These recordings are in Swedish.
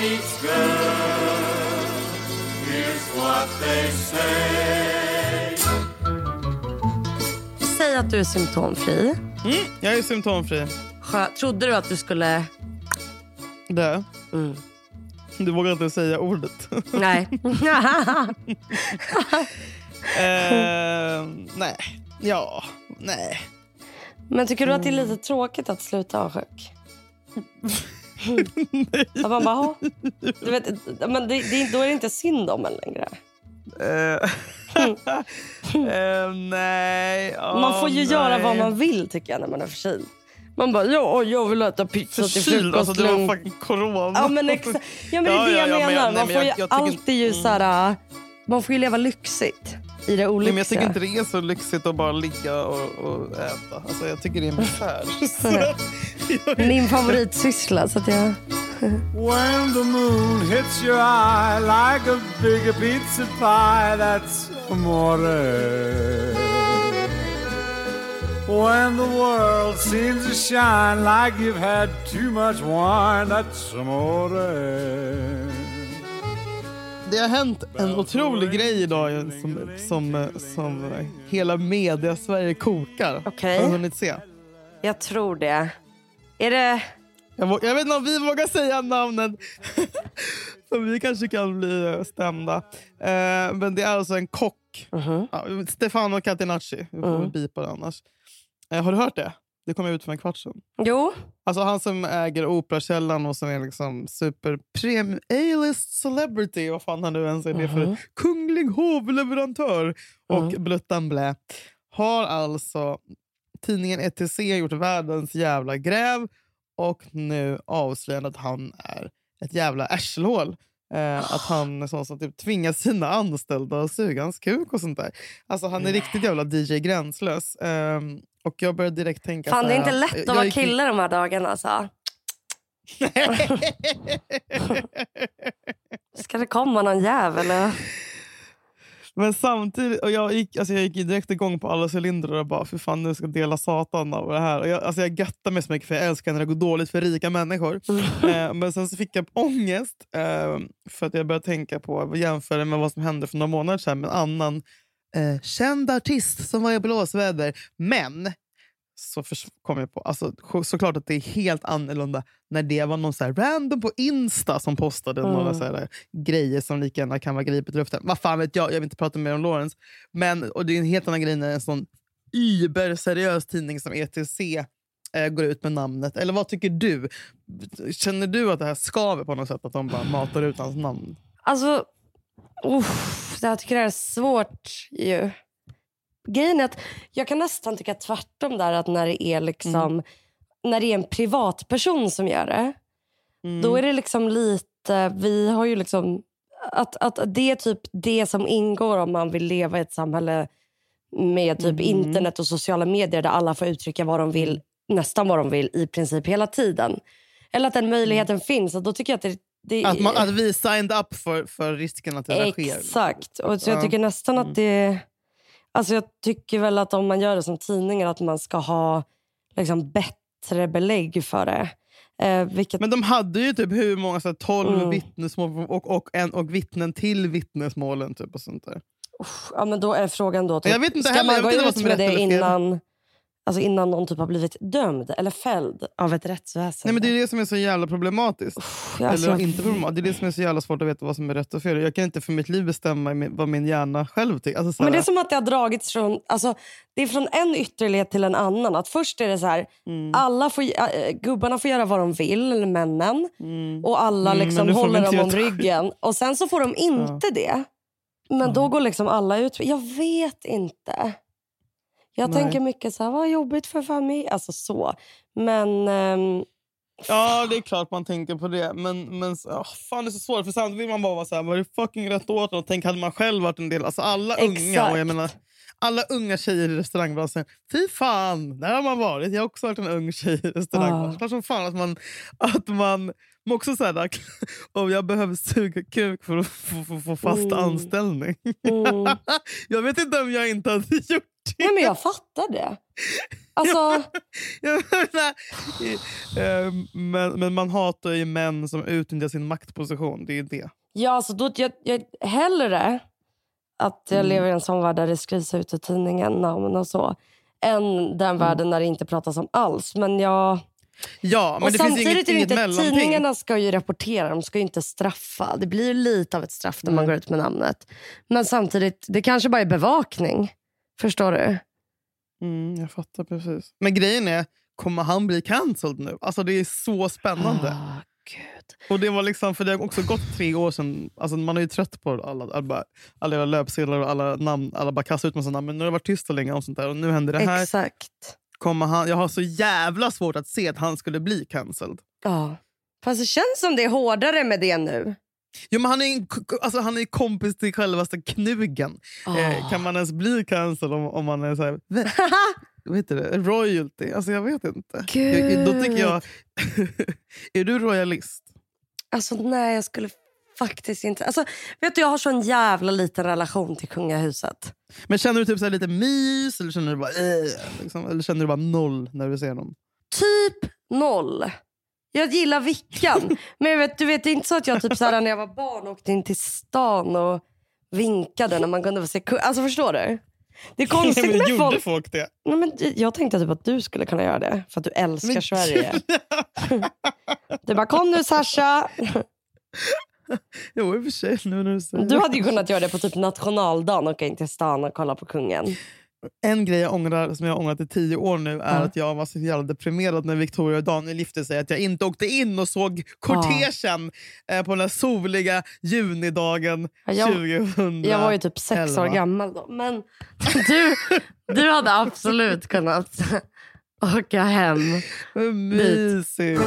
meets girl. Here's what they say. Säg att du är symptomfri. Mm, jag är symptomfri. Skö- Trodde du att du skulle... Det. Mm. Du vågar inte säga ordet. Nej. eh, nej. Ja. Nej. Men tycker du att det är lite tråkigt att sluta avsjuk? Att man bara, du vet, men det, det, då är det inte synd om en längre. Eh, nej. ja, Man får ju nej. göra vad man vill tycker jag när man är förkyld. Man bara, ja, jag vill äta pizza till Förkyld, frukost. alltså det var lunch." fucking corona. Ja men, exa- ja, men det är Ja, det ja, jag ja, men menar. jag- man får ju jag alltid ju så här, man får ju leva lyxigt i det Nej, olyckliga. men jag tycker inte det är så lyxigt att bara ligga och, och äta. Alltså, jag tycker det är misär. Min favoritsyssla. Så att jag... When the moon hits your eye like a big pizza pie, that's amore. When the world seems to shine like you've had too much wine, that's amore. Det har hänt en otrolig grej idag som, som, som hela media-Sverige kokar. Okej. Har du hunnit se? jag tror det. Är det... Jag, jag vet inte om vi vågar säga namnet. För vi kanske kan bli stämda. Eh, men det är alltså en kock. Mhm. Ja, Stefano Catenacci. Vi får Mm. väl bipa det annars. Eh, har du hört det? Det kom ut för en kvart sedan. Jo. Alltså han som äger Operakällan och som är liksom super premium A-list celebrity. Vad fan han nu ens är det för kunglig hovleverantör. Och Mm. bluttan blä. Har alltså tidningen ETC gjort världens jävla gräv och nu avslöjat att han är ett jävla arselhål. Eh, att han är sån som typ tvingar sina anställda att suga hans kuk och sånt där. Alltså han är riktigt jävla DJ gränslös. Ehm, och jag började direkt tänka Fan, det är inte lätt att jag vara kille de här dagarna. Alltså. Ska det komma någon jävel? Men samtidigt, och jag gick, alltså jag gick direkt igång på alla cylindrar och bara för fan nu ska jag dela satan av det här. Och jag, alltså jag göttar mig så mycket för jag älskar när det går dåligt för rika människor. eh, men sen så fick jag ångest eh, för att jag började tänka på jämföra med vad som hände för några månader sedan med en annan eh, känd artist som var i blåsväder. Men så kom jag på, alltså, så- såklart att det är helt annorlunda när det var någon så här random på Insta som postade Mm. några så här grejer som lika gärna kan vara gripet i luften. Vad fan vet jag, jag vill inte prata mer om Lawrence. Men, och det är en helt annan grej när en sån überseriös tidning som ETC eh, går ut med namnet. Eller vad tycker du? Känner du att det här skaver på något sätt? Att de bara matar ut hans namn? Alltså, uff, jag tycker det här är svårt ju. Grejen är att jag kan nästan tycka tvärtom där att när det är liksom när det är en privatperson som gör det, Mm. då är det liksom lite, vi har ju liksom att, att det är typ det som ingår om man vill leva i ett samhälle med typ Mm. internet och sociala medier där alla får uttrycka vad de vill, nästan vad de vill i princip hela tiden. Eller att den möjligheten finns. Och då tycker jag att det, det Att, man, att vi signed up för, för risken att det där sker. Exakt. Och så jag Ja. tycker nästan Mm. att det... Alltså jag tycker väl att om man gör det som tidningar att man ska ha liksom bättre belägg för det. Eh, vilket, Men de hade ju typ hur många, så här, 12 Mm. vittnesmål och, och, en, och vittnen till vittnesmålen. Typ, och sånt där. uff, ja, men då är frågan då... Typ, Jag vet inte ska heller, man jag gå vet inte vad ut med det innan, alltså innan någon typ har blivit dömd eller fälld av ett rättsväsende? Nej, men det är det som är så jävla problematiskt. Ja, alltså, Eller inte problematiskt. Det är det som är så jävla svårt att veta vad som är rätt och fel. Jag kan inte för mitt liv bestämma vad min hjärna själv tycker. Alltså, så Men det är som att det har dragits från, alltså, det är från en ytterlighet till en annan. Att först är det så här, Mm. alla får, äh, gubbarna får göra vad de vill, eller männen. Och alla Mm, liksom håller dem om ryggen. Och sen så får de inte det. Men då går liksom alla ut. Jag vet inte. Jag Nej. tänker mycket så här, vad jobbigt för familj. Alltså så. Men ehm, Ja, det är klart man tänker på det. Men, men åh, fan, det är så svårt. För samtidigt vill man bara vara så här, var det fucking rätt åt och Tänk hade man själv varit en del. Alltså alla unga, Exakt. och jag menar, alla unga tjejer i restaurangbranschen. Fy fan, där har man varit. Jag har också varit en ung tjej i restaurangbranschen. Klart som fan att man, att man men också så här, om jag behöver suga kuk för att få, få, få fast Mm. anställning. mm, jag vet inte om jag inte hade gjort Nej, men jag fattar det. Alltså, eh, men, men man hatar ju män som utnyttjar sin maktposition. Det är det. ja, alltså då, jag, jag, hellre att jag Mm. lever i en sån värld där det skrivs ut i tidningen namn och så än den Mm. världen där det inte pratas om alls. Men jag... Ja, men och det finns samtidigt inget, är det inget inte, mellanting. tidningarna ska ju rapportera, de ska ju inte straffa. Det blir lite av ett straff när man Mm. går ut med namnet. Men samtidigt, det kanske bara är bevakning. Förstår du? Mm, jag fattar precis. Men grejen är, kommer han bli cancelled nu? Alltså Det är så spännande. Gud. Och det var liksom, för det har också gått tre år sedan. Alltså man är ju trött på alla, alla, alla löpsedlar och alla namn. Alla bara kastar ut massa namn. Men nu har det varit tyst så länge om sånt där. Och nu händer det här. Exakt. Kommer han, jag har så jävla svårt att se att han skulle bli cancelled. Ja. Fast det känns som det är hårdare med det nu. Jo, men han är en, alltså, han är kompis till självaste knugen. Eh, Ah. kan man ens bli cancelled om, om man är så här, vad heter det? royalty? Alltså jag vet inte. Gud. Jag, då tycker jag... är du royalist? Alltså nej, jag skulle faktiskt inte... Alltså, vet du, jag har så en jävla liten relation till kungahuset. Men känner du typ så lite mys eller känner du bara äh, liksom, eller känner du bara noll när du ser dem? Typ noll. Jag gillar Vickan. Men jag vet, du vet, det är inte så att jag typ så här, när jag var barn åkte in till stan och vinkade när man kunde få se Alltså förstår du? Det är konstigt men med gjorde folk. folk det? Nej, men jag tänkte typ att du skulle kunna göra det. För att du älskar Men- Sverige. Du bara, kom nu Sasha. jo, i och för sig. Nu när du säger Du hade ju kunnat göra det på typ nationaldagen. Åka in till stan och kolla på kungen. En grej jag ångrar, som jag har ångrat i tio år nu är Ja. att jag var så jävla deprimerad när Victoria och Daniel gifte sig. Att jag inte åkte in och såg kortegen eh, på den här soliga junidagen Ja, jag- 2000. Jag var ju typ sex år gammal då. Men du, du hade absolut kunnat åka hem. Vad mysigt.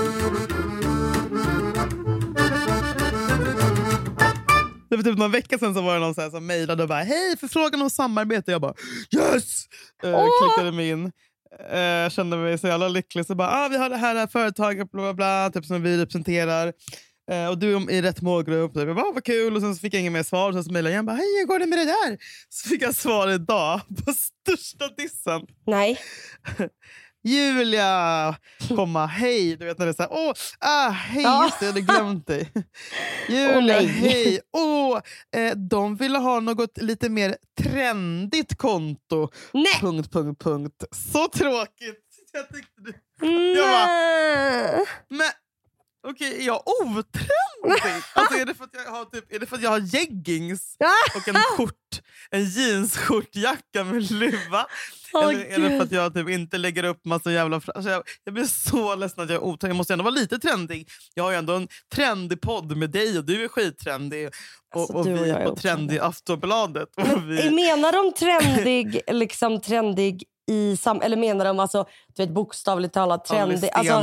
Det var typ någon vecka sedan så var det någon så här som mejlade och bara hej förfrågan om samarbete. Jag bara yes! Eh, Åh! Klickade mig in. Eh, kände mig så jävla lycklig. Så bara ah, vi har det här, det här företaget bla, bla, bla, typ, som vi representerar. Eh, och du är i rätt målgrupp. Jag bara, ah, vad kul. Och sen så fick jag inget mer svar. Sen så mejlade jag igen. bara, Hej, hur går det med det där? Så fick jag svar idag på största dissen. Nej. Julia, komma, hej. Du vet när det är så här, åh, ah, hej, Ja. just det, jag hade glömt dig. Julia, nej. hej. Åh, eh, de ville ha något lite mer trendigt konto. Nej! Punkt, punkt, punkt. Så tråkigt. Jag tyckte du... Jag bara, men okej, är jag otrendig? Alltså, är, det för att jag har typ, är det för att jag har jeggings och en skjort, en jeansskjortjacka med luva? Åh, eller är det för att jag typ inte lägger upp massa jävla... Alltså jag, jag blir så ledsen att jag är otrendig. Jag måste ändå vara lite trendig. Jag har ju ändå en trendig podd med dig och du är skittrendig. Och, Alltså, och vi är på trendig Aftonbladet. Men, vi, menar de trendig, liksom trendig i sam... Eller menar de alltså, du vet, bokstavligt talat trendig? Alltså,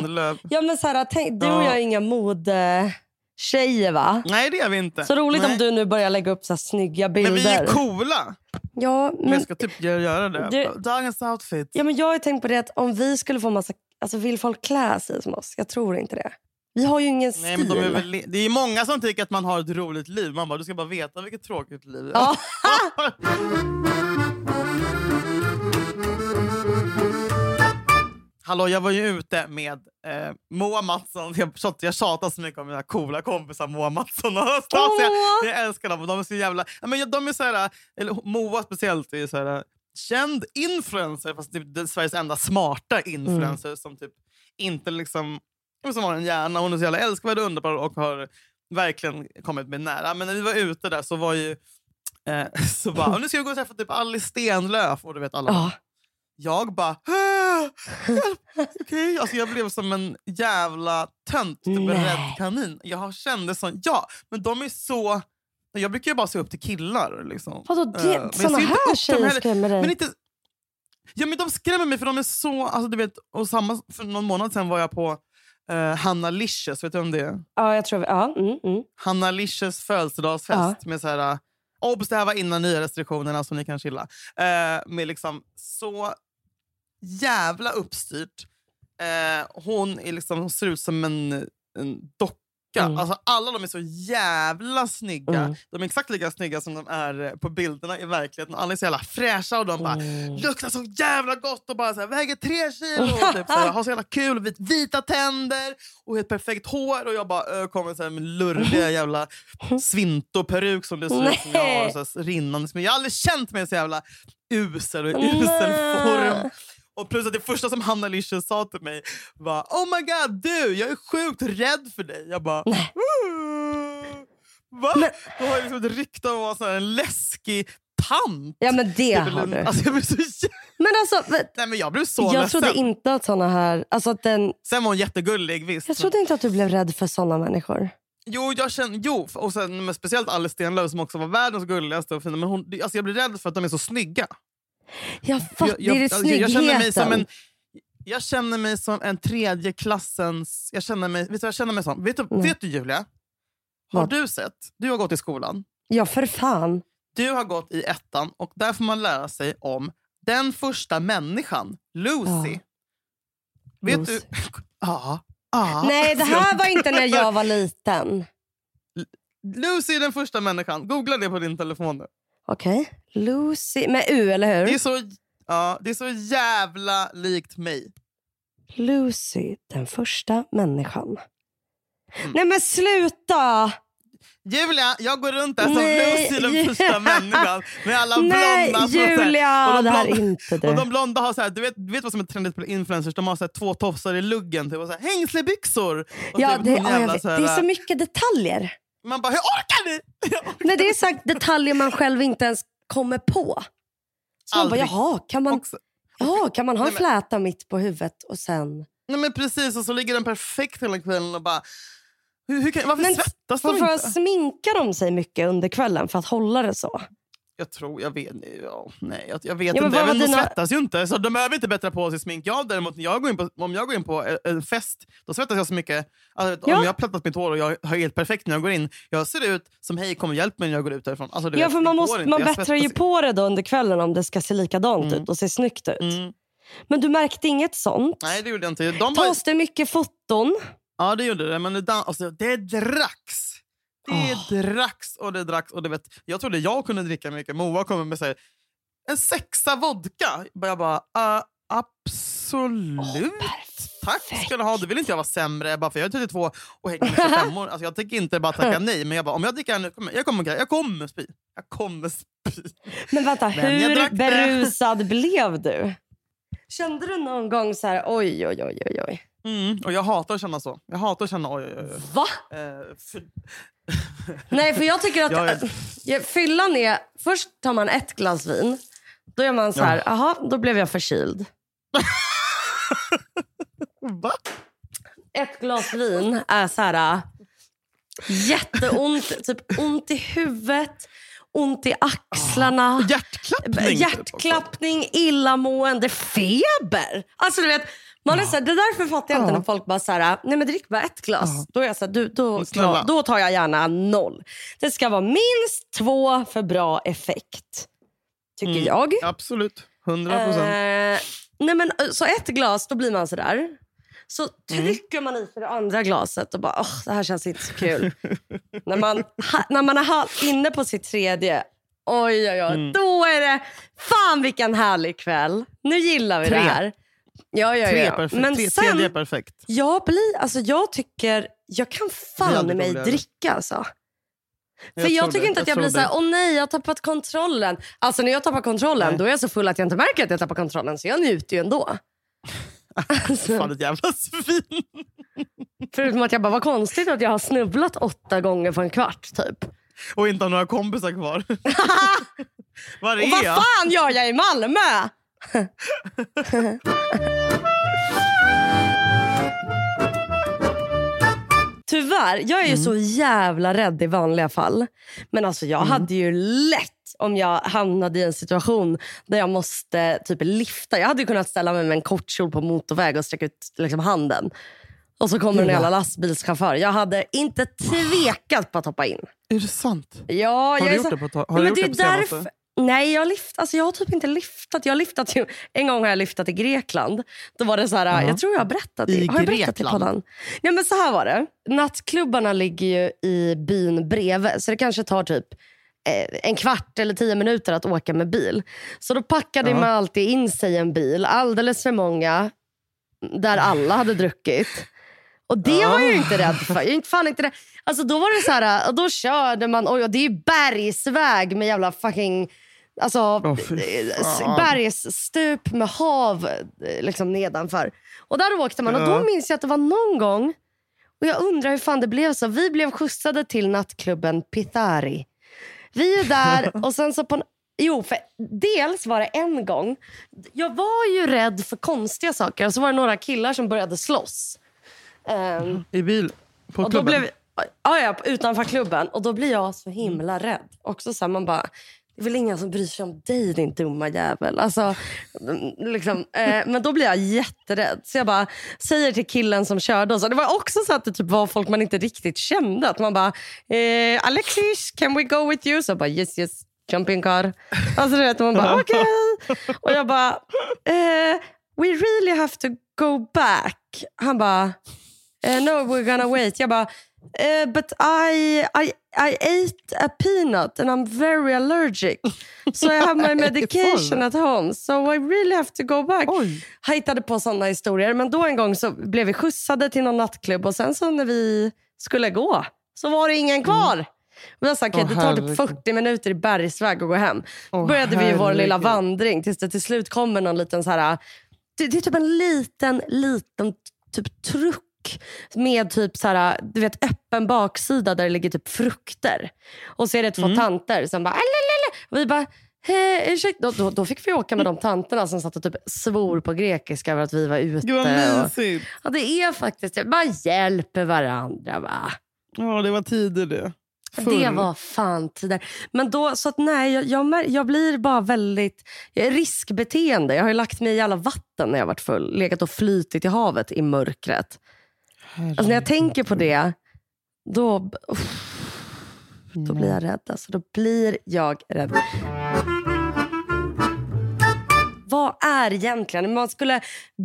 ja, men så här, tänk, du och Ja. jag är inga modetjejer va? Nej, det är vi inte. Så roligt Nej. om du nu börjar lägga upp så här snygga bilder. Men vi är coola. ja, Men men, jag ska typ göra det. Du- Dagens outfit. ja, men jag har tänkt på det att om vi skulle få massa... Alltså vill folk klä sig som oss? Jag tror inte det. Vi har ju ingen Nej, stil. men de är väl, det är många som tycker att man har ett roligt liv. Man bara, du ska bara veta vilket tråkigt liv jag Ja. har. Hallå, jag var ju ute med eh, Moa Mattsson. Jag, jag tjatar så mycket om mina coola kompisar Moa Mattsson och Anastasia. Åh! Jag älskar dem. och De är så jävla... Men de är så här, eller Moa speciellt är så här, känd influencer, fast typ, det är Sveriges enda smarta influencer som typ inte liksom som har en hjärna. Hon är så jävla älskvärd och underbar och har verkligen kommit mig nära. Men när vi var ute där så var ju... Eh, så bara, nu ska vi gå och träffa typ Alice Stenlöf. Och du vet alla. Ja. Jag bara... "Ah, hjälp, Okej, alltså jag blev som en jävla tönt, typ en rädd kanin. Jag kände sån, ja, men de är så... Jag brukar ju bara se upp till killar. Liksom. Vadå, Eh, det, jag såna här tjejer skrämmer dig? Men inte... Ja, men de skrämmer mig för de är så... Alltså, du vet, och samma, för någon månad sen var jag på uh, Hanna Licious. Vet du om det är? Ja, jag tror... Ja, mm, mm. Hanna Licious födelsedagsfest. Med så här, obs, det här var innan nya restriktionerna som ni kan chilla. Eh, med liksom så jävla uppstyrt. Eh, hon, är liksom, hon ser ut som en, en Mm. Alltså, alla de är så jävla snygga. Mm. De är exakt lika snygga som de är eh, på bilderna i verkligheten. Alla är så jävla fräscha och de bara Mm. luktar så jävla gott och bara så här, väger tre kilo. Och typ, så här, har så jävla kul, vit, vita tänder och helt perfekt hår. Och jag bara kommer så här, med lurviga jävla svinto-peruk som det ser ut som jag har. Så här, rinnande. Jag har aldrig känt mig så jävla usel och i usel form. Och plus att det första som Hanna Licious sa till mig var Oh my god, du! Jag är sjukt rädd för dig. Jag bara... Nej. "Mm, Va? Men- Du har liksom ett rykte om att vara en läskig tant. Ja men det har du. Alltså, jag, blev så, Men alltså, Nej, men jag blev så jag ledsen. trodde inte att såna här... Alltså att den, Sen var hon jättegullig, visst. jag trodde inte att du blev rädd för såna människor. Jo, jag känner, jo och sen, speciellt Alice Stenlöf som också var världens gulligaste. Och fina, men hon, alltså, jag blir rädd för att de är så snygga. Jag fattar, det är det alltså, jag känner mig som en snyggheten. jag känner mig som en tredje klassens... Jag känner mig, vet du jag känner mig som? Vet du, vet du Julia? Har Vad? du sett? Du har gått i skolan. Ja för fan. Du har gått i ettan och där får man lära sig om den första människan, Lucy. Vet Lucy. du? Ja. ja. Nej det här var inte när jag var liten. Lucy är den första människan. Googla det på din telefon nu. Okej. Lucy med U eller Det är hur? så, ja, det är så jävla likt mig. Lucy, den första människan. Mm. Nej men sluta! Julia, jag går runt där som Nej, Lucy den första människan med alla Nej blonda. Julia, och de det här är blonda- inte Och du. de blonda har så här, du vet, du vet vad som är trendigt på influencers? De har så här två tofsar i luggen, typ, och så här, hängslebyxor. Och Ja, typ det, ja, jävla vet. så det här- är så mycket detaljer. Man bara, hur orkar ni? Nej, det är sagt detaljer man själv inte ens kommer på. Så man bara, jaha, kan man, Också. jaha, kan man ha en Nej, men- fläta mitt på huvudet och sen... Nej, men precis, och så ligger den perfekt hela kvällen och bara... Hur, hur kan, varför Men svettas de inte? sminkar de sig mycket under kvällen för att hålla det så? Jag tror, jag vet, ja, nej, jag, vet Ja, men inte. var vet, De dina- svettas ju inte, så de behöver inte bättra på sig smink. Jag däremot, när jag går in på, om jag går in på en- en fest, då svettas jag så mycket. Alltså, Ja. Om jag har plättat mitt hår och jag har helt perfekt när jag går in, jag ser ut som hej, kom och hjälp mig när jag går ut därifrån. Alltså, Ja, vet, för det man, måste, man bättrar ju på det då under kvällen om det ska se likadant Mm. ut och se snyggt ut. Mm. Men du märkte inget sånt? Nej, det gjorde jag inte. De Tas det mycket foton? ja, det gjorde det. Men det, alltså, det dracks. Det Åh. dracks och det dracks. Och det vet, jag trodde jag kunde dricka mycket. Moa kommer med sig en sexa vodka. Jag bara, uh, absolut. Tack ska du ha. Du vill inte jag vara sämre bara för jag är 32 och hänger med 25 år. Alltså jag tänker inte bara tacka nej. Men jag bara, om jag dricker kommer- jag kommer, jag kommer spy. Jag kommer spy. Men vänta, Men hur berusad blev du? Kände du någon gång så här, oj, oj, oj, oj, oj. Mm, och jag hatar att känna så. Jag hatar att känna oj, oj, oj. Va? Eh, för, Nej, för jag tycker att Jag är- fyllan är... Först tar man ett glas vin. Då är man så här, jaha, då blev jag förkyld. va? Ett glas vin är så här... Jätteont, typ ont i huvudet, ont i axlarna. Hjärtklappning? typ också. Hjärtklappning, illamående, feber. Alltså du vet, man är så här, det är därför fattar jag inte när folk bara så här, nej men drick bara ett glas. Då är jag så här, du, då, tar, då tar jag gärna noll. Det ska vara minst två för bra effekt. Tycker Mm. jag. Absolut. 100 procent. Eh, nej men, eh, så ett glas, då blir man så där. Så Mm. trycker man i sig det andra glaset och bara, åh, det här känns inte så kul. när, man, ha, när man är inne på sitt tredje, oj oj oj, Mm. då är det, fan vilken härlig kväll. Nu gillar vi det här. Ja, ja, Tre ja. perfekt. Men Tre, tredje är sen, perfekt. jag blir, alltså jag tycker, jag kan fan i aldrig mig dricka alltså. För jag, tror tycker det, inte att jag tror blir så här, åh nej jag har tappat kontrollen. Alltså när jag tappar kontrollen Nej. då är jag så full att jag inte märker att jag tappar kontrollen så jag njuter ju ändå. Alltså, Fan ett jävla svin. förutom att jag bara, vad konstigt att jag har snubblat åtta gånger på en kvart typ. Och inte har några kompisar kvar. Var Och är vad jag? fan gör jag i Malmö? Tyvärr, jag är ju så jävla rädd i vanliga fall. Men alltså jag hade ju lätt om jag hamnade i en situation där jag måste typ lifta. Jag hade ju kunnat ställa mig med en kort kjol på motorväg och sträcka ut liksom, handen. Och så kommer en jävla lastbilschaufför. Jag hade inte tvekat på att hoppa in. Är det sant? Ja, Har jag du gjort så... det på, har Nej, du gjort det på senaste? Nej, jag, lift, alltså jag har typ inte liftat. Jag har liftat ju, en gång har jag liftat i Grekland. Då var det så här, Ja. Jag tror jag har berättat det. I har jag berättat det på den? Nej, men så här var det. Nattklubbarna ligger ju i byn bredvid. Så det kanske tar typ eh, en kvart eller tio minuter att åka med bil. Så då packade Ja. man alltid in sig i en bil. Alldeles för många. Där alla hade druckit. Och det var jag ju inte rädd för. Jag är inte fan inte det. Alltså då var det så här, då körde man, oj, det är ju bergsväg med jävla fucking Alltså fan. bergsstup med hav eh, liksom nedanför. Och där åkte man och då Ja. minns jag att det var någon gång, och jag undrar hur fan det blev så. Vi blev skjutsade till nattklubben Pithari. Vi är där och sen så på en, Jo, för dels var det en gång, jag var ju rädd för konstiga saker. Och så var det några killar som började slåss. Ehm, I bil? På klubben? blev, ja, ja, utanför klubben. Och då blir jag så himla rädd. Också så här, man bara, det är väl ingen som bryr sig om dig din dumma jävel. Alltså, liksom, eh, men då blir jag jätterädd. Så jag bara säger till killen som körde oss. Det var också så att det typ var folk man inte riktigt kände. Att man bara, eh, Alexis can we go with you? Så jag bara yes yes. Jump in car. Alltså du vet, man bara okej. Och jag bara, eh, we really have to go back. Han bara, Eh, no, we're gonna wait. Jag bara, eh, but I, I, I ate a peanut and I'm very allergic. So I have my medication at home. So I really have to go back. Oj. Jag hittade på sådana historier. Men då en gång så blev vi skjutsade till någon nattklubb och sen så när vi skulle gå så var det ingen kvar. Och jag sa, okej, Åh, det tar typ herregud. 40 minuter i bergsväg att gå hem. Åh, började vi vår lilla vandring tills det till slut kommer någon liten så här... Det, det är typ en liten, liten typ truck med typ så här, du vet, öppen baksida där det ligger typ frukter. Och så är det två tanter som bara... "Alalala." Och vi bara... Hey, ursäkta. Då, då, fick vi åka med de tanterna som satt och typ svor på grekiska över att vi var ute. Gud vad och, mysigt. ja, det är faktiskt det. Man hjälper varandra. Va? Ja, det var tider det. Det Förr. var fan tider. Men då, så att nej, jag, jag, jag blir bara väldigt... Jag riskbeteende. Jag har ju lagt mig i alla vatten när jag varit full. Legat och flytit i havet i mörkret. Alltså när jag tänker på det, då, uff, då blir jag rädd. Alltså, då blir jag rädd. Vad är egentligen, om man skulle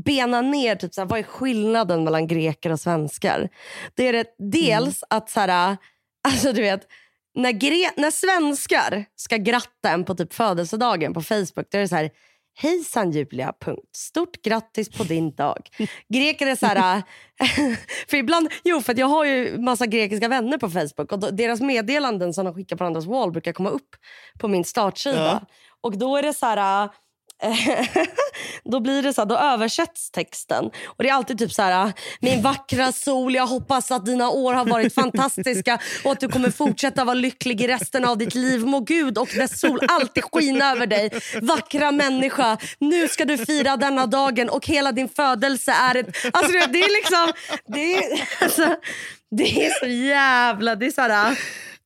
bena ner, typ så här, vad är skillnaden mellan greker och svenskar? Det är det dels att så här, alltså du vet, när, gre- när svenskar ska gratta en på typ födelsedagen på Facebook, då är det så här Hejsan Julia, punkt. Stort grattis på din dag. Greker är så här... för ibland, jo, för jag har ju massa grekiska vänner på Facebook och deras meddelanden som de skickar på andras wall brukar komma upp på min startsida. Och då är det så här... då blir det så här, då översätts texten. Och det är alltid typ så här, min vackra sol, jag hoppas att dina år har varit fantastiska och att du kommer fortsätta vara lycklig i resten av ditt liv. Må Gud och dess sol alltid skina över dig. Vackra människa, nu ska du fira denna dagen och hela din födelse är ett... Alltså det är liksom... Det är, alltså, det är så jävla... Det är så här,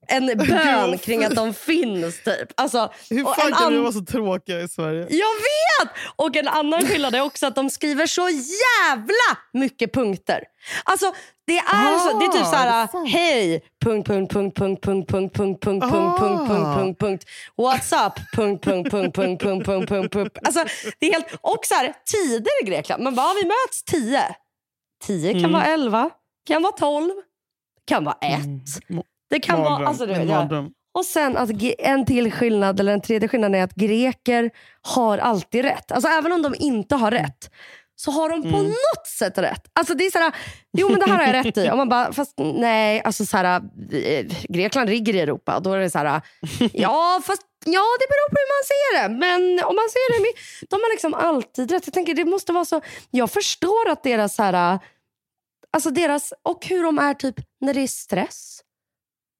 en bön kring att de finns typ. Alltså, Hur fan kan vi vara så tråkiga i Sverige? jag vet! Och en annan skillnad är också att de skriver så jävla mycket punkter. Alltså det är, Ah, så, det är typ så här, hej, punkt, punkt, punkt, punkt, punkt, punkt, punkt, punkt, punkt, punkt, punkt, punkt, punkt, what's up, punkt, punkt, punkt, punkt, punkt, punkt, punkt, punkt. Alltså det är helt, och så här, tider i Grekland, men vad vi möts tio. Tio kan vara elva, kan vara tolv, kan vara ett. Det kan vara, alltså du ja. Och sen att en till skillnad, eller en tredje skillnad är att greker har alltid rätt. Alltså även om de inte har rätt så har de på något sätt rätt. Alltså det är såhär, jo men det här har jag rätt i. Och man bara, fast nej, alltså såhär, eh, Grekland ligger i Europa. Och då är det såhär, ja fast ja det beror på hur man ser det. Men om man ser det, de har liksom alltid rätt. Jag tänker det måste vara så, jag förstår att deras såhär, alltså deras, och hur de är typ när det är stress.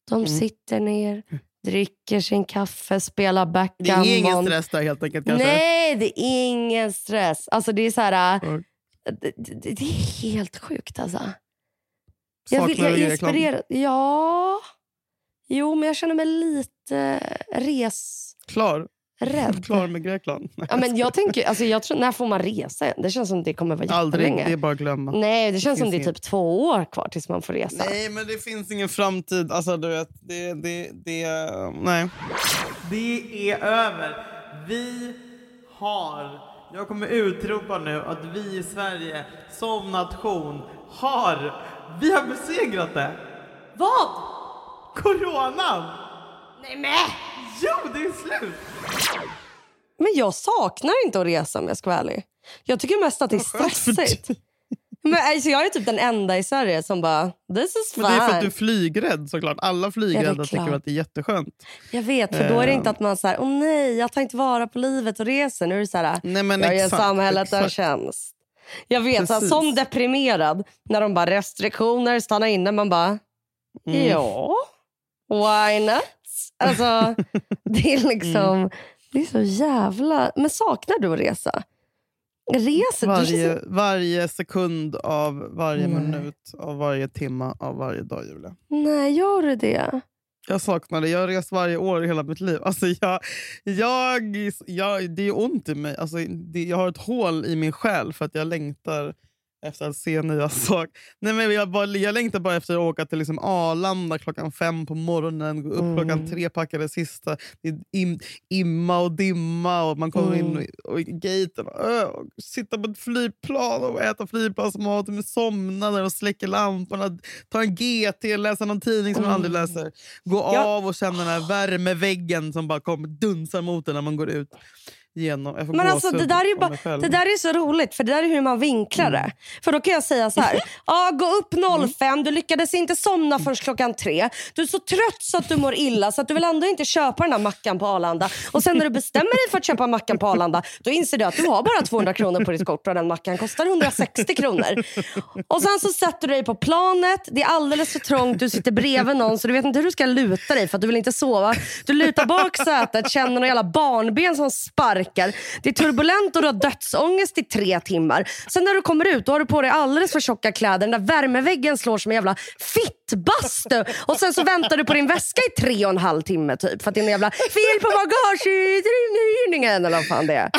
De sitter ner, dricker sin kaffe, spelar Det backgammon. är ingen stress där helt enkelt kanske? Nej, det är ingen stress. Alltså det är så här... Mm. Det, det, det är helt sjukt alltså. Jag, vill, Saknar jag du inspirerad. Ja. Jo, men jag känner mig lite res... Klar? Rädd. Klar med Grekland? Nej, Ja, men jag tänker, alltså, jag tror, när får man resa igen? Det känns som det kommer vara Aldrig. jättelänge. Det är bara att glömma. Nej, det känns som finns det är typ två år kvar tills man får resa. Nej, men det finns ingen framtid. Alltså, du vet, det... det, det nej. Det är över. Vi har, jag kommer utropa nu att vi i Sverige som nation har, vi har besegrat det. Vad? Coronan! Nej men! Jo, det är slut! Men jag saknar inte att resa om jag ska vara ärlig. Jag tycker mest att det är stressigt. Men, alltså, jag är typ den enda i Sverige som bara, this is fine. Men det är för att du är flygrädd såklart. Alla flygrädda tycker klart. att det är jätteskönt. Jag vet, för då är det inte att man säger åh nej, jag tar inte vara på livet och reser. Nu är det så här, Nej, men jag exakt, samhället en exakt. tjänst. Jag vet, så som deprimerad, när de bara restriktioner, stanna inne, man bara, Mm. ja, why not? Alltså, det är liksom, Mm. det är så jävla... Men saknar du att resa? Reser? Varje, varje sekund av varje Nej. minut av varje timma av varje dag, Julia. Nej, gör du det? Jag saknar det. Jag har rest varje år i hela mitt liv. Alltså jag, jag, jag, det är ont i mig. Alltså det, jag har ett hål i min själ för att jag längtar efter att se nya saker. Nej, men jag, bara, jag längtar bara efter att åka till liksom Arlanda klockan fem på morgonen. Gå upp Mm. klockan tre, packa det sista. Det är im, imma och dimma och man kommer Mm. in och, och gaten. Och, och sitta på ett flygplan och äta flygplansmat med somna och släcka lamporna. Ta en GT, läsa någon tidning som man aldrig Mm. läser. Gå Ja. av och känna den här värmeväggen som bara kommer dunsar mot en när man går ut. Genom. Jag får Men alltså, det, där är bara, det där är så roligt, för det där är hur man vinklar det. För då kan jag säga så här. ja, gå upp 05, du lyckades inte somna först klockan tre. Du är så trött så att du mår illa så att du vill ändå inte köpa den här mackan på Arlanda. Och sen när du bestämmer dig för att köpa mackan på Arlanda, då inser du att du har bara 200 kronor på ditt kort och den mackan kostar 160 kronor. Och sen så sätter du dig på planet, det är alldeles för trångt, du sitter bredvid någon så du vet inte hur du ska luta dig för att du vill inte sova. Du lutar bak sätet, känner några jävla barnben som sparkar. Det är turbulent och du har dödsångest i tre timmar. Sen när du kommer ut då har du på dig alldeles för tjocka kläder. Den där värmeväggen slår som en jävla fittbastu. Och sen så väntar du på din väska i tre och en halv timme typ. För att det är en jävla fel på bagageinhyrningen eller vad fan det är.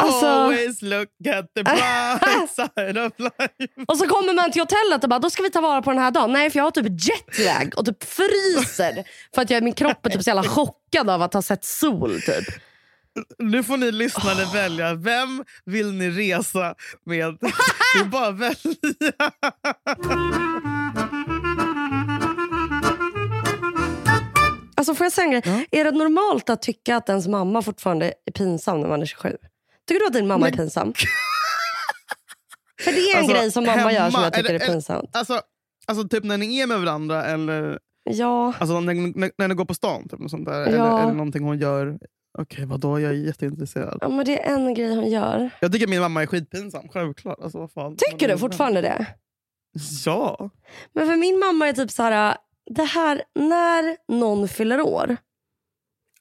Alltså- Always look at the bright side of life. Och så kommer man till hotellet och bara, då ska vi ta vara på den här dagen. Nej, för jag har typ jetlag och typ fryser. För att jag, min kropp är typ så jävla chockad av att ha sett sol. Typ. Nu får ni lyssnare välja. Vem vill ni resa med? Det är bara att välja. Alltså får jag säga en grej? Är det normalt att tycka att ens mamma fortfarande är pinsam när man är 27? Tycker du att din mamma är pinsam? För det är en Alltså, grej som mamma gör som hemma, jag tycker eller- är pinsamt. Alltså, alltså typ när ni är med varandra eller Ja, alltså, när, när, när ni går på stan. Typ, sånt där, Ja. eller, eller någonting hon gör. Okej, vadå? Jag är jätteintresserad. ja, men det är en grej hon gör. Jag tycker min mamma är skitpinsam. Självklart. Alltså, vad fan. Tycker du fortfarande det? Ja. Men för min mamma är typ så här, det här när någon fyller år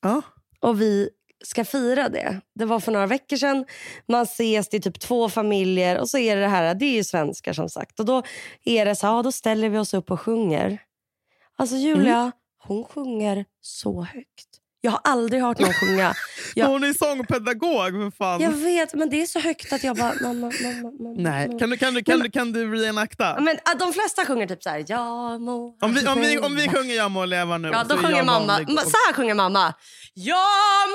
ja. och vi ska fira det. Det var för några veckor sedan. Man ses, det är typ två familjer och så är det det här, det är ju svenskar som sagt. Och då är det så här, ja, då ställer vi oss upp och sjunger. Alltså Julia, hon sjunger så högt. Jag har aldrig hört någon sjunga. Jag, Hon är sångpedagog. För fan. jag vet, men det är så högt att jag bara... Mamma, mamma, mamma, Nej. Kan du, kan du, kan du, kan du reenacta? Men, de flesta sjunger typ så här, ja må Om vi, om, vi, om vi sjunger Jag må leva nu Ja, då sjunger jag mamma. och- Så här sjunger mamma. Ja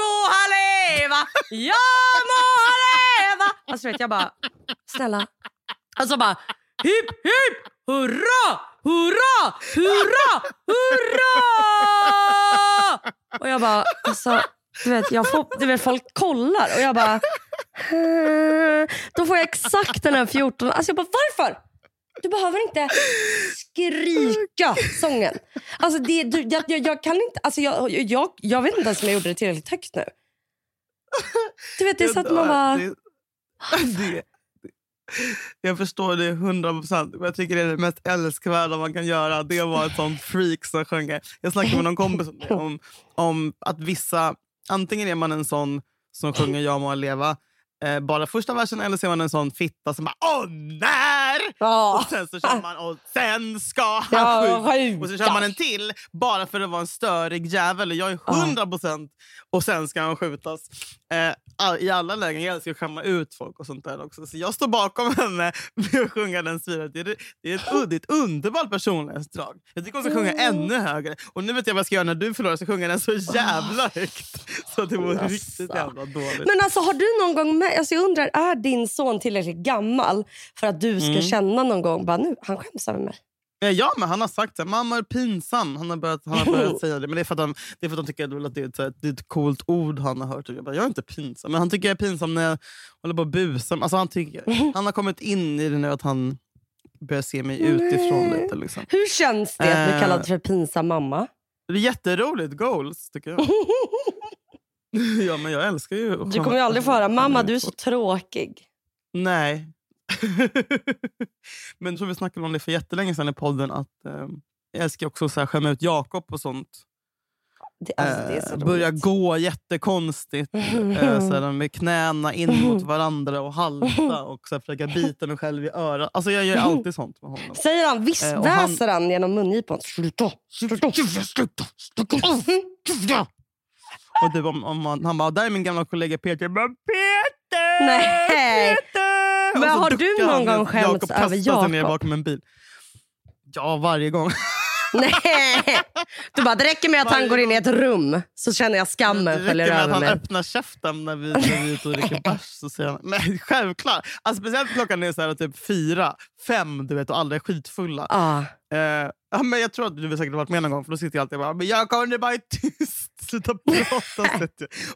må leva, ja må leva. Alltså vet jag bara, snälla. Alltså bara, hipp hipp, hurra, hurra, hurra, hurra. Och jag bara, alltså, du vet, jag får, du vet folk kollar och jag bara, då får jag exakt den här 14. Alltså jag bara, varför? Du behöver inte skrika sången. Alltså det, du, jag, jag, jag kan inte, alltså jag, jag, jag vet inte ens om jag gjorde det tillräckligt högt nu. Du vet, det är så att man bara... Det, det, jag förstår det hundra procent. Jag tycker det är det mest älskvärda man kan göra. Det var ett sånt freak som sjöng. Jag snackade med någon kompis om, om, om att vissa... Antingen är man en sån som sjunger Jag må leva eh, bara första versen eller så är man en sån fitta som bara Åh skjuter! Ja. Och sen så kör man och sen ska han Ja, skjuta. Och så kör man en till bara för att vara en störig jävel. Jag är 100 procent och sen ska han skjutas. Eh, I alla lägen. Jag älskar att skämma ut folk och sånt där också. Så jag står bakom henne med att sjunga den stilen. Det är, det är, ett, ud- det är ett underbart personlighetsdrag. Jag tycker hon ska sjunga ännu högre. Och nu vet jag vad jag ska göra när du förlorar. Jag ska sjunga den så jävla högt. Så det vore riktigt jävla dåligt. Men alltså har du någon gång med, alltså jag undrar, är din son tillräckligt gammal för att du ska Mm. känna någon gång, bara nu, han skäms över mig. Eh, Ja, men han har sagt det. Mamma är pinsam. Han har börjat, han har börjat säga det. Men det är för att han, det är för att han tycker att det är, ett, det är ett coolt ord han har hört. Jag, bara, jag är inte pinsam. Men han tycker jag är pinsam när jag håller på och busar. Alltså, han, tycker, han har kommit in i det nu att han börjar se mig utifrån Nej. lite. Liksom. Hur känns det att bli Eh. kallad för pinsam mamma? Det är jätteroligt. Goals, tycker jag. ja, men jag älskar ju... Du kommer ju aldrig få höra, mamma du är så tråkig. Nej. men tror vi snackade om det för jättelänge sedan i podden. att eh, Jag älskar också att så skämma ut Jakob och sånt. Det, alltså, så eh, börja gå jättekonstigt. eh, så här, med knäna in mot varandra och halta och så här, försöka bita mig själv i örat. Alltså, jag gör alltid sånt med honom. Säger han, visst Eh, han- genom mungipan. Sluta, sluta. Och typ, om, om man, han bara, där är min gamla kollega Peter. Jag bara, Peter! Nej. Peter! Men har du någon gång skämts Jakob över kastar sig ner Jakob? bakom en bil. Ja, varje gång. Nej. Du bara, det räcker med att han går in i ett rum så känner jag Det skammen räcker följer med att över han mig. öppnar käften när vi, när vi är ute och dricker bärs. Så säger han, självklart. Alltså, speciellt klockan är så här, typ fyra, fem du vet, och alla är skitfulla. Ah. Eh, ja, men jag tror att du har säkert varit med någon gång. För Då sitter jag alltid och bara men jag kommer bara tyst. Sluta prata.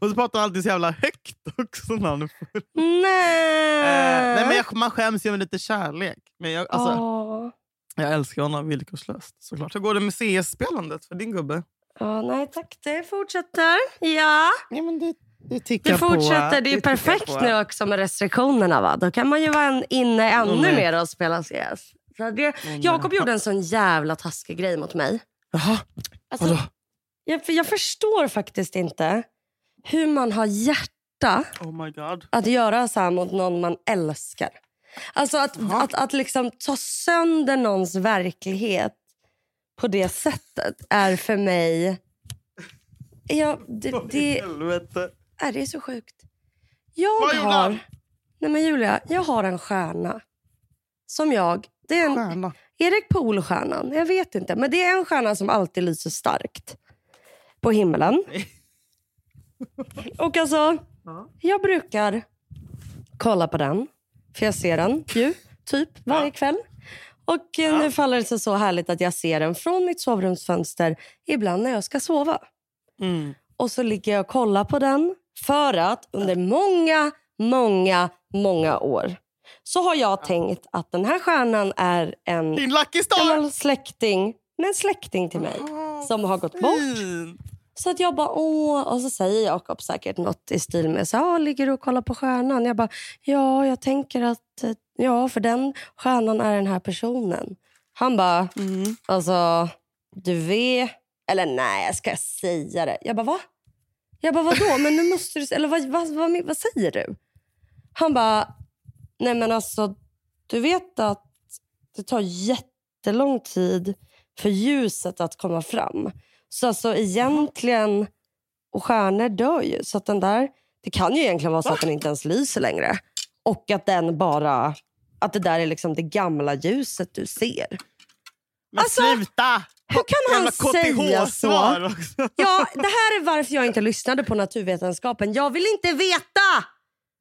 och så pratar han alltid så jävla högt också när han är full. Nej. Eh, nej, men jag, man skäms ju med lite kärlek. Men jag, alltså, Åh. Jag älskar honom villkorslöst. Såklart. Hur går det med CS-spelandet för din gubbe? Ja, nej tack, det fortsätter. Ja, Ja, men det, det tickar det fortsätter. på. Det är tickar perfekt på. nu också med restriktionerna. Va? Då kan man ju vara inne ännu nej. mer och spela CS. Så det, Jakob gjorde en sån jävla taskig grej mot mig. Jaha, Alltså, vadå? jag, jag förstår faktiskt inte hur man har hjärta Oh my god. att göra så här mot någon man älskar. Alltså att, att, att liksom ta sönder någons verklighet på det sättet är för mig... Ja, det, det, är det är så sjukt. Jag har... Nej men Julia, jag har en stjärna. Som jag... Det är en, Stjärna. Erik Pool-stjärnan. Jag vet inte. Men det är en stjärna som alltid lyser starkt på himlen. Och alltså, Ja. jag brukar kolla på den. För jag ser den ju typ varje kväll. Och eh, nu faller det sig så härligt att jag ser den från mitt sovrumsfönster ibland när jag ska sova. Mm. Och så ligger jag och kollar på den för att under många, många, många år så har jag tänkt att den här stjärnan är en gammal släkting, men släkting till mig som har gått bort. Fin. Så att jag bara, åh. Och så säger Jakob säkert något i stil med, så, ah, ligger du och kollar på stjärnan? Jag bara, ja, jag tänker att, eh, ja, för den stjärnan är den här personen. Han bara, Mm. alltså, du vet, eller nej, ska jag säga det? Jag bara, va? Jag bara, vadå? Men nu måste du, eller vad, vad, vad, vad säger du? Han bara, nej men alltså, du vet att det tar jättelång tid för ljuset att komma fram. Så alltså egentligen, och stjärnor dör ju. Så att den där, det kan ju egentligen vara så att den inte ens lyser längre. Och att den bara, att det där är liksom det gamla ljuset du ser. Men Alltså, sluta! Hur kan han säga så? Ja, det här är varför jag inte lyssnade på naturvetenskapen. Jag vill inte veta!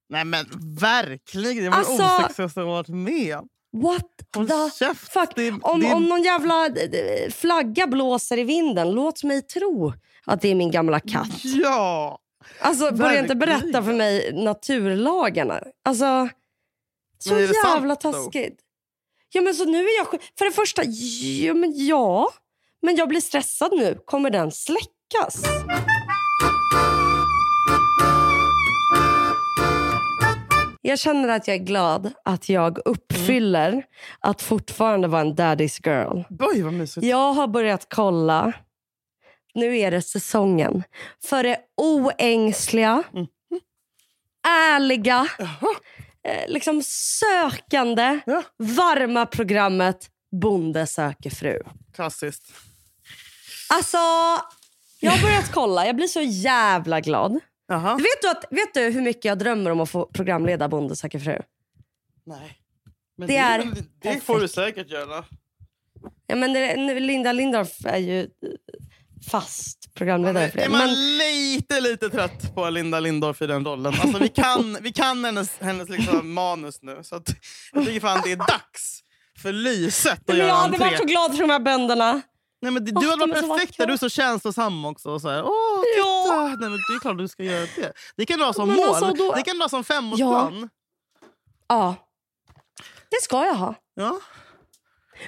Nej men verkligen, det var Alltså- det osexigaste jag varit med. What Håll the käft. fuck? Det- Om, det- om någon jävla eh, flagga blåser i vinden, låt mig tro att det är min gamla katt. Ja! Alltså, börja inte berätta för mig naturlagarna. Alltså, så jävla sant då? taskigt. Ja, men så nu är jag... För det första, ja, men ja. Men jag blir stressad nu. Kommer den släckas? Jag känner att jag är glad att jag uppfyller att fortfarande vara en daddy's girl. Oj vad mysigt. Jag har börjat kolla. Nu är det säsongen. För det oängsliga, ärliga, eh, liksom sökande, Ja. varma programmet Bonde söker fru. Klassiskt. Alltså, jag har börjat kolla. Jag blir så jävla glad. Jaha. Vet du, att, vet du hur mycket jag drömmer om att få programleda Bonde söker fru? Nej. Men Det är väl- det får du säkert göra. Ja, men det, Linda Lindorff är ju eh, fast programledare för det. Är man Men, lite, lite trött på Linda Lindorff i den rollen? Alltså, vi kan, vi kan hennes, hennes liksom manus nu. Så att, jag tycker fan det är dags för Lyset att men göra jag hade varit så glad för de här bönderna. Nej, men du hade de varit perfekt där. Du är så känslosam också. Och så här, Åh, titta. Ja. Nej, men det är klart du ska göra det. Det kan du ha som Men mål. alltså, då- Det kan du ha som femårsplan. Ja, det ska jag ha. Ja.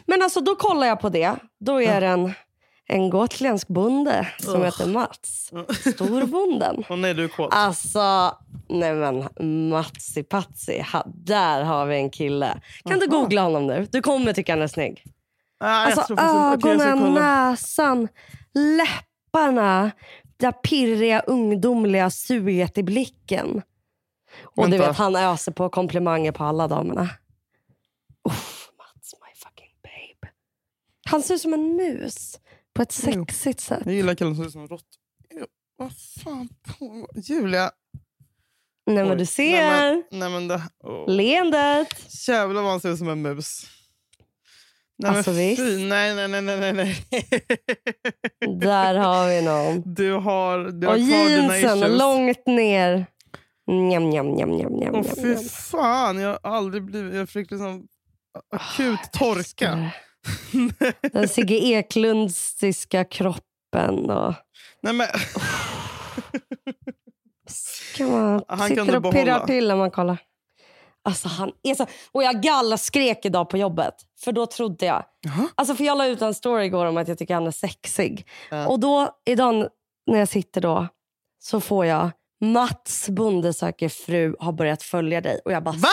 Men alltså då kollar jag på det. Då är det en, en gotländsk bonde som Ugh. heter Mats. Storbonden. Och nej, du är kåt. Alltså, nej men Matsi Patsi, ha, där har vi en kille. Kan du Aha. googla honom nu? Du kommer tycka han är snygg. Jag Alltså ögonen, kolla. näsan, läpparna. Det där pirriga, ungdomliga suget i blicken. Och du Vänta. vet, han öser på komplimanger på alla damerna. Uff, Mats, my fucking babe. Han ser ut som en mus på ett sexigt sätt. Jag gillar killen som ser ut som en rått. Vad fan på... Julia. Nej men du ser. Nej, men, nej, men det... åh. Leendet. Jävlar vad han ser ut som en mus. Nej, Alltså, visst. nej, nej, nej, nej, nej. Där har vi någon. Du har, du har Och kvar dina issues. långt ner. Njam, njam, njam, njam, njam, Åh fy njam. fan, jag har aldrig blivit... Jag fick liksom akut torka. Den Sigge Eklundstiska kroppen. Och... nej, men, Kan man Han sitter och pirrar till när man kollar. Alltså han är så... Och jag gallskrek idag på jobbet. För då trodde jag... Jaha. Alltså för jag la ut en story igår om att jag tycker han är sexig. Ja. Och då, idag när jag sitter då, så får jag Mats Bonde söker fru har börjat följa dig. Och jag bara, Va?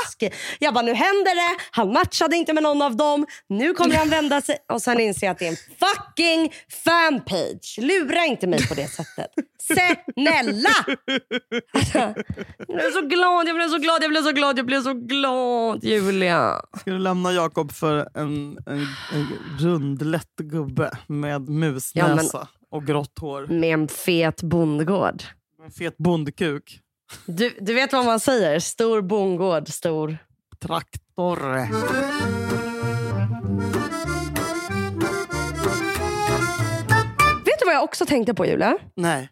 jag bara, nu händer det. Han matchade inte med någon av dem. Nu kommer han vända sig. Och sen inser jag att det är en fucking fanpage. Lura inte mig på det sättet. Snälla! Jag blev så glad, jag blev så glad, jag blev så glad, jag blev så glad, Julia. ska du lämna Jakob för en, en, en rund, lätt gubbe med musnäsa och grått hår. Med en fet bondgård. En fet bondkuk. Du, du vet vad man säger? Stor bondgård, stor... Traktor. Vet du vad jag också tänkte på, Julia? Nej.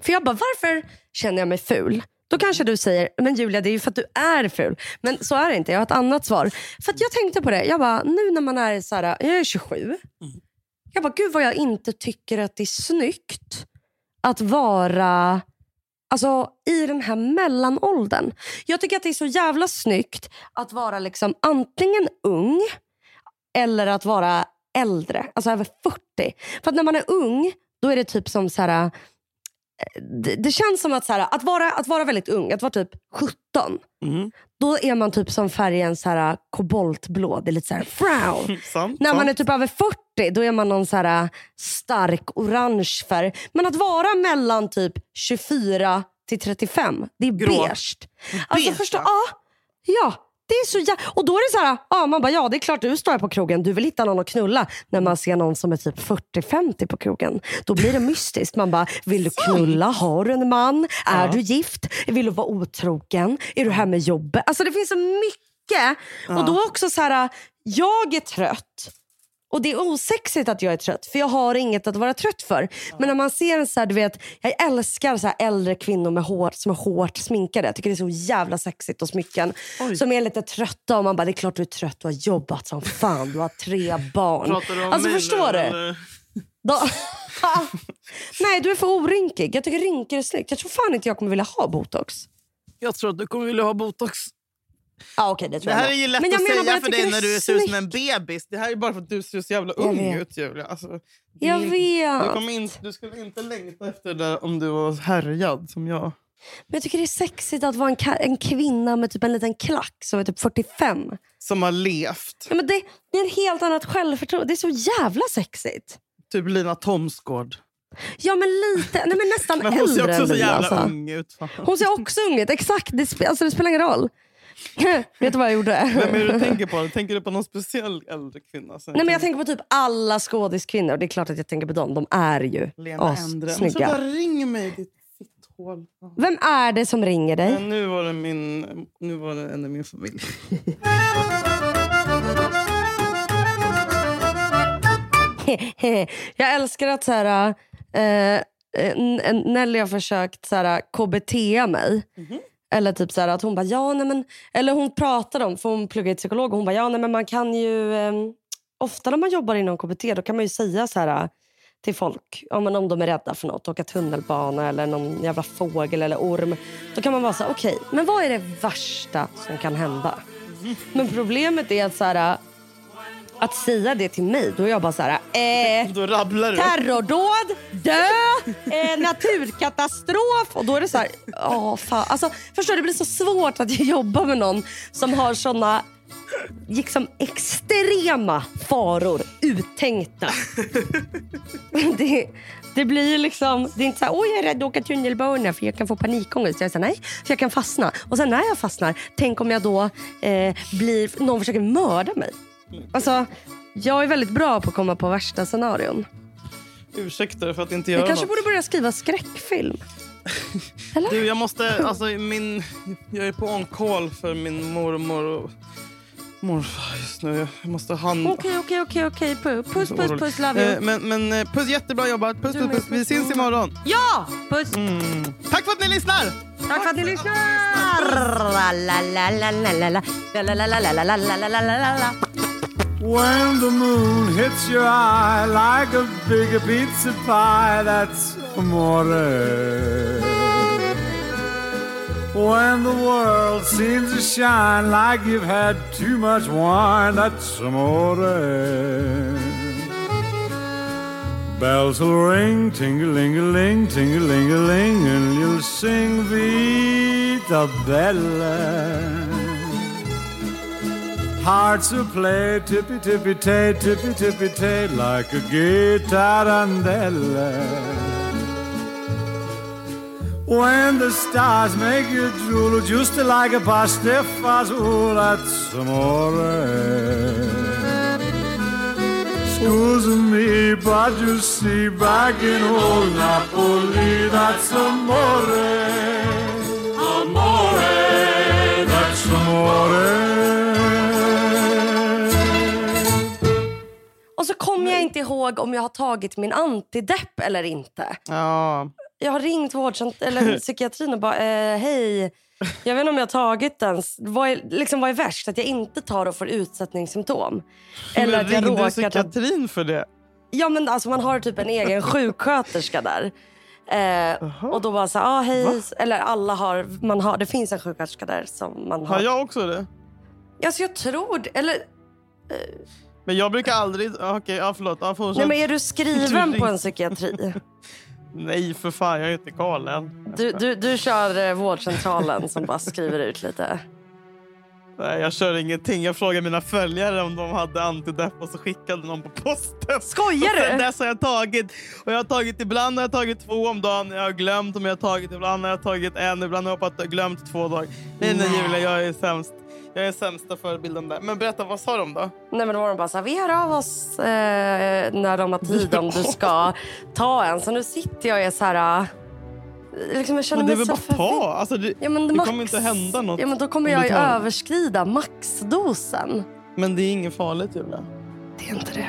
För jag bara, varför känner jag mig ful? Då kanske du säger, men Julia det är ju för att du är ful. Men så är det inte, jag har ett annat svar. För att jag tänkte på det, jag bara, nu när man är så här, jag är 27. Jag bara, gud vad jag inte tycker att det är snyggt att vara alltså, i den här mellanåldern. Jag tycker att det är så jävla snyggt att vara liksom antingen ung eller att vara äldre, alltså över 40. För att när man är ung, då är det typ som så här, det, det känns som att, så här, att, vara, att vara väldigt ung, att vara typ 17. Mm. Då är man typ som färgen så här, koboltblå. Det är lite så här, frown. Sant, När man är typ över 40 då är man någon så här, stark orange färg. Men att vara mellan typ 24 till 35, det är beige. Alltså förstå, ja, ja. Det är så jä- och då är det så här, ja, man bara, ja det är klart du står här på krogen, du vill hitta någon att knulla. När man ser någon som är typ 40-50 på krogen, då blir det mystiskt. Man bara, vill du knulla? Har du en man? Är Ja. du gift? Vill du vara otrogen? Är du här med jobbet? Alltså det finns så mycket. Och då också så här, jag är trött. Och det är osexigt att jag är trött för jag har inget att vara trött för. Men när man ser en så här, du vet, jag älskar så äldre kvinnor med hår som är hårt sminkade. Jag tycker det är så jävla sexigt och smycken. Oj. Som är lite trötta och man bara, det är klart du är trött, du har jobbat som fan, du har tre barn. Du alltså förstår du? eller? Nej, du är för orynkig. Jag tycker rynkor är snyggt. Jag tror fan inte jag kommer vilja ha botox. Jag tror att du kommer vilja ha botox. Ja, okej, det Det här jag är ju lätt Men att bara, säga för dig när är du ser ut som en bebis. Det här är bara för att du ser så jävla ung ut Julia. Alltså, Jag är- vet. Du, in, du skulle inte längta efter det där om du var härjad som jag. Men jag tycker det är sexigt att vara en, en kvinna med typ en liten klack som är typ 45. Som har levt. Ja, men det, det är ett helt annat självförtroende. Det är så jävla sexigt. Typ Lina Thomsgård. Ja men lite, nej men nästan Men hon ser äldre också än så Lina, jävla alltså. ung ut. Fan. Hon ser också ung ut, exakt. Det, spe, alltså, det spelar ingen roll. Vet du vad jag gjorde? Vem är det du tänker på? Tänker du på någon speciell äldre kvinna? Sen Nej, men jag tänker på typ alla skådiskvinnor. Det är klart att jag tänker på dem. De är ju Lena Endre. Men snygga. sluta ring mig ditt fitthål. Vem är det som ringer dig? Men nu var det min, nu var det en i min familj. jag älskar att så här, eh, eh, Nelly har försökt så här, KBT mig. Eller typ så att hon bara, ja nej men... Eller hon pratade om, för hon pluggar till psykolog, och hon bara, ja nej men man kan ju... Eh, ofta när man jobbar inom KBT då kan man ju säga så här till folk, ja, men om de är rädda för något, åka tunnelbana eller någon jävla fågel eller orm. Då kan man vara så här, okej, men vad är det värsta som kan hända? Men problemet är att så här, att säga det till mig, då är jag bara så här, eh, Då rabblar du. terrordåd, dö, eh, naturkatastrof. Och då är det så här, åh fan. Alltså, förstår du, det blir så svårt att jobba med någon som har såna liksom extrema faror uttänkta. det, det blir liksom, det är inte så här, oj jag är rädd att åka tunnelbana för jag kan få panikångest. Jag är så här, nej, för jag kan fastna. Och sen när jag fastnar, tänk om jag då eh, blir, någon försöker mörda mig. Alltså, jag är väldigt bra på att komma på värsta scenarion. Ursäkta för att inte göra Jag kanske något. borde börja skriva skräckfilm. Eller? Du, jag måste... Alltså, min, jag är på on-call för min mormor och morfar just nu. Jag måste hand... Okej, okej, okej, okej. Pu- Puss, puss, puss, love Eh, you. men, men eh, puss, jättebra jobbat. Puss, puss, puss. Vi puss. syns imorgon. Ja! Puss! Mm. Tack för att ni lyssnar! Tack för att ni lyssnar! La, la, la, la, la, la, la. La, la, la, la, la, la, la, la, la, la, la. When the moon hits your eye like a big pizza pie, that's amore. When the world seems to shine like you've had too much wine, that's amore. Bells will ring, ting-a-ling-a-ling, ting-a-ling-a-ling, and you'll sing Vita Bella. Hearts will play tippy tippy tay, tippy tippy tay, like a guitarandella. When the stars make you drool, just like a pastifazool, that's amore. Excuse me, but you see, back in old Napoli, that's amore. Amore, that's amore. Och så kommer jag inte ihåg om jag har tagit min antidepp eller inte. Ja. Jag har ringt vårdcent- eller psykiatrin och bara, eh, hej. Jag vet inte om jag har tagit den. Vad är, liksom, vad är värst? Att jag inte tar och får utsättningssymptom? Eller Men att jag ringde råkar ta psykiatrin för det? Ja men alltså man har typ en egen sjuksköterska där. Eh, och då bara så ah, hej. Eller alla har, man har, det finns en sjuksköterska där som man har. Har jag också det? Alltså jag tror. Eller, Men jag brukar aldrig... Okej, ja, förlåt. Ja, fortsätt. nej men är du skriven Du på en psykiatri? Nej, för fan. Jag är inte galen. Du, du, du kör eh, vårdcentralen som bara skriver ut lite. Nej, jag kör ingenting. Jag frågade mina följare om de hade antidepp och så skickade någon på posten. Skojar Och sen du? dess har jag tagit. Och jag har tagit ibland har jag tagit två om dagen. Jag har glömt om jag har tagit. Ibland har jag tagit en. Ibland har jag hoppat- glömt två dagar. Nej Nej. Julia, jag är sämst. Jag är sämsta förebilden där. Men berätta, vad sa de då? Nej men då var de bara så här, vi hör av oss eh, när de har tid om du ska ta en. Så nu sitter jag och är så här... eh, Liksom jag känner Men det är väl bara förvirrad. ta? Alltså, det, Ja, det max- kommer inte hända något. Ja, men då kommer om jag ju överskrida maxdosen. Men det är inget farligt Julia. Det är inte det.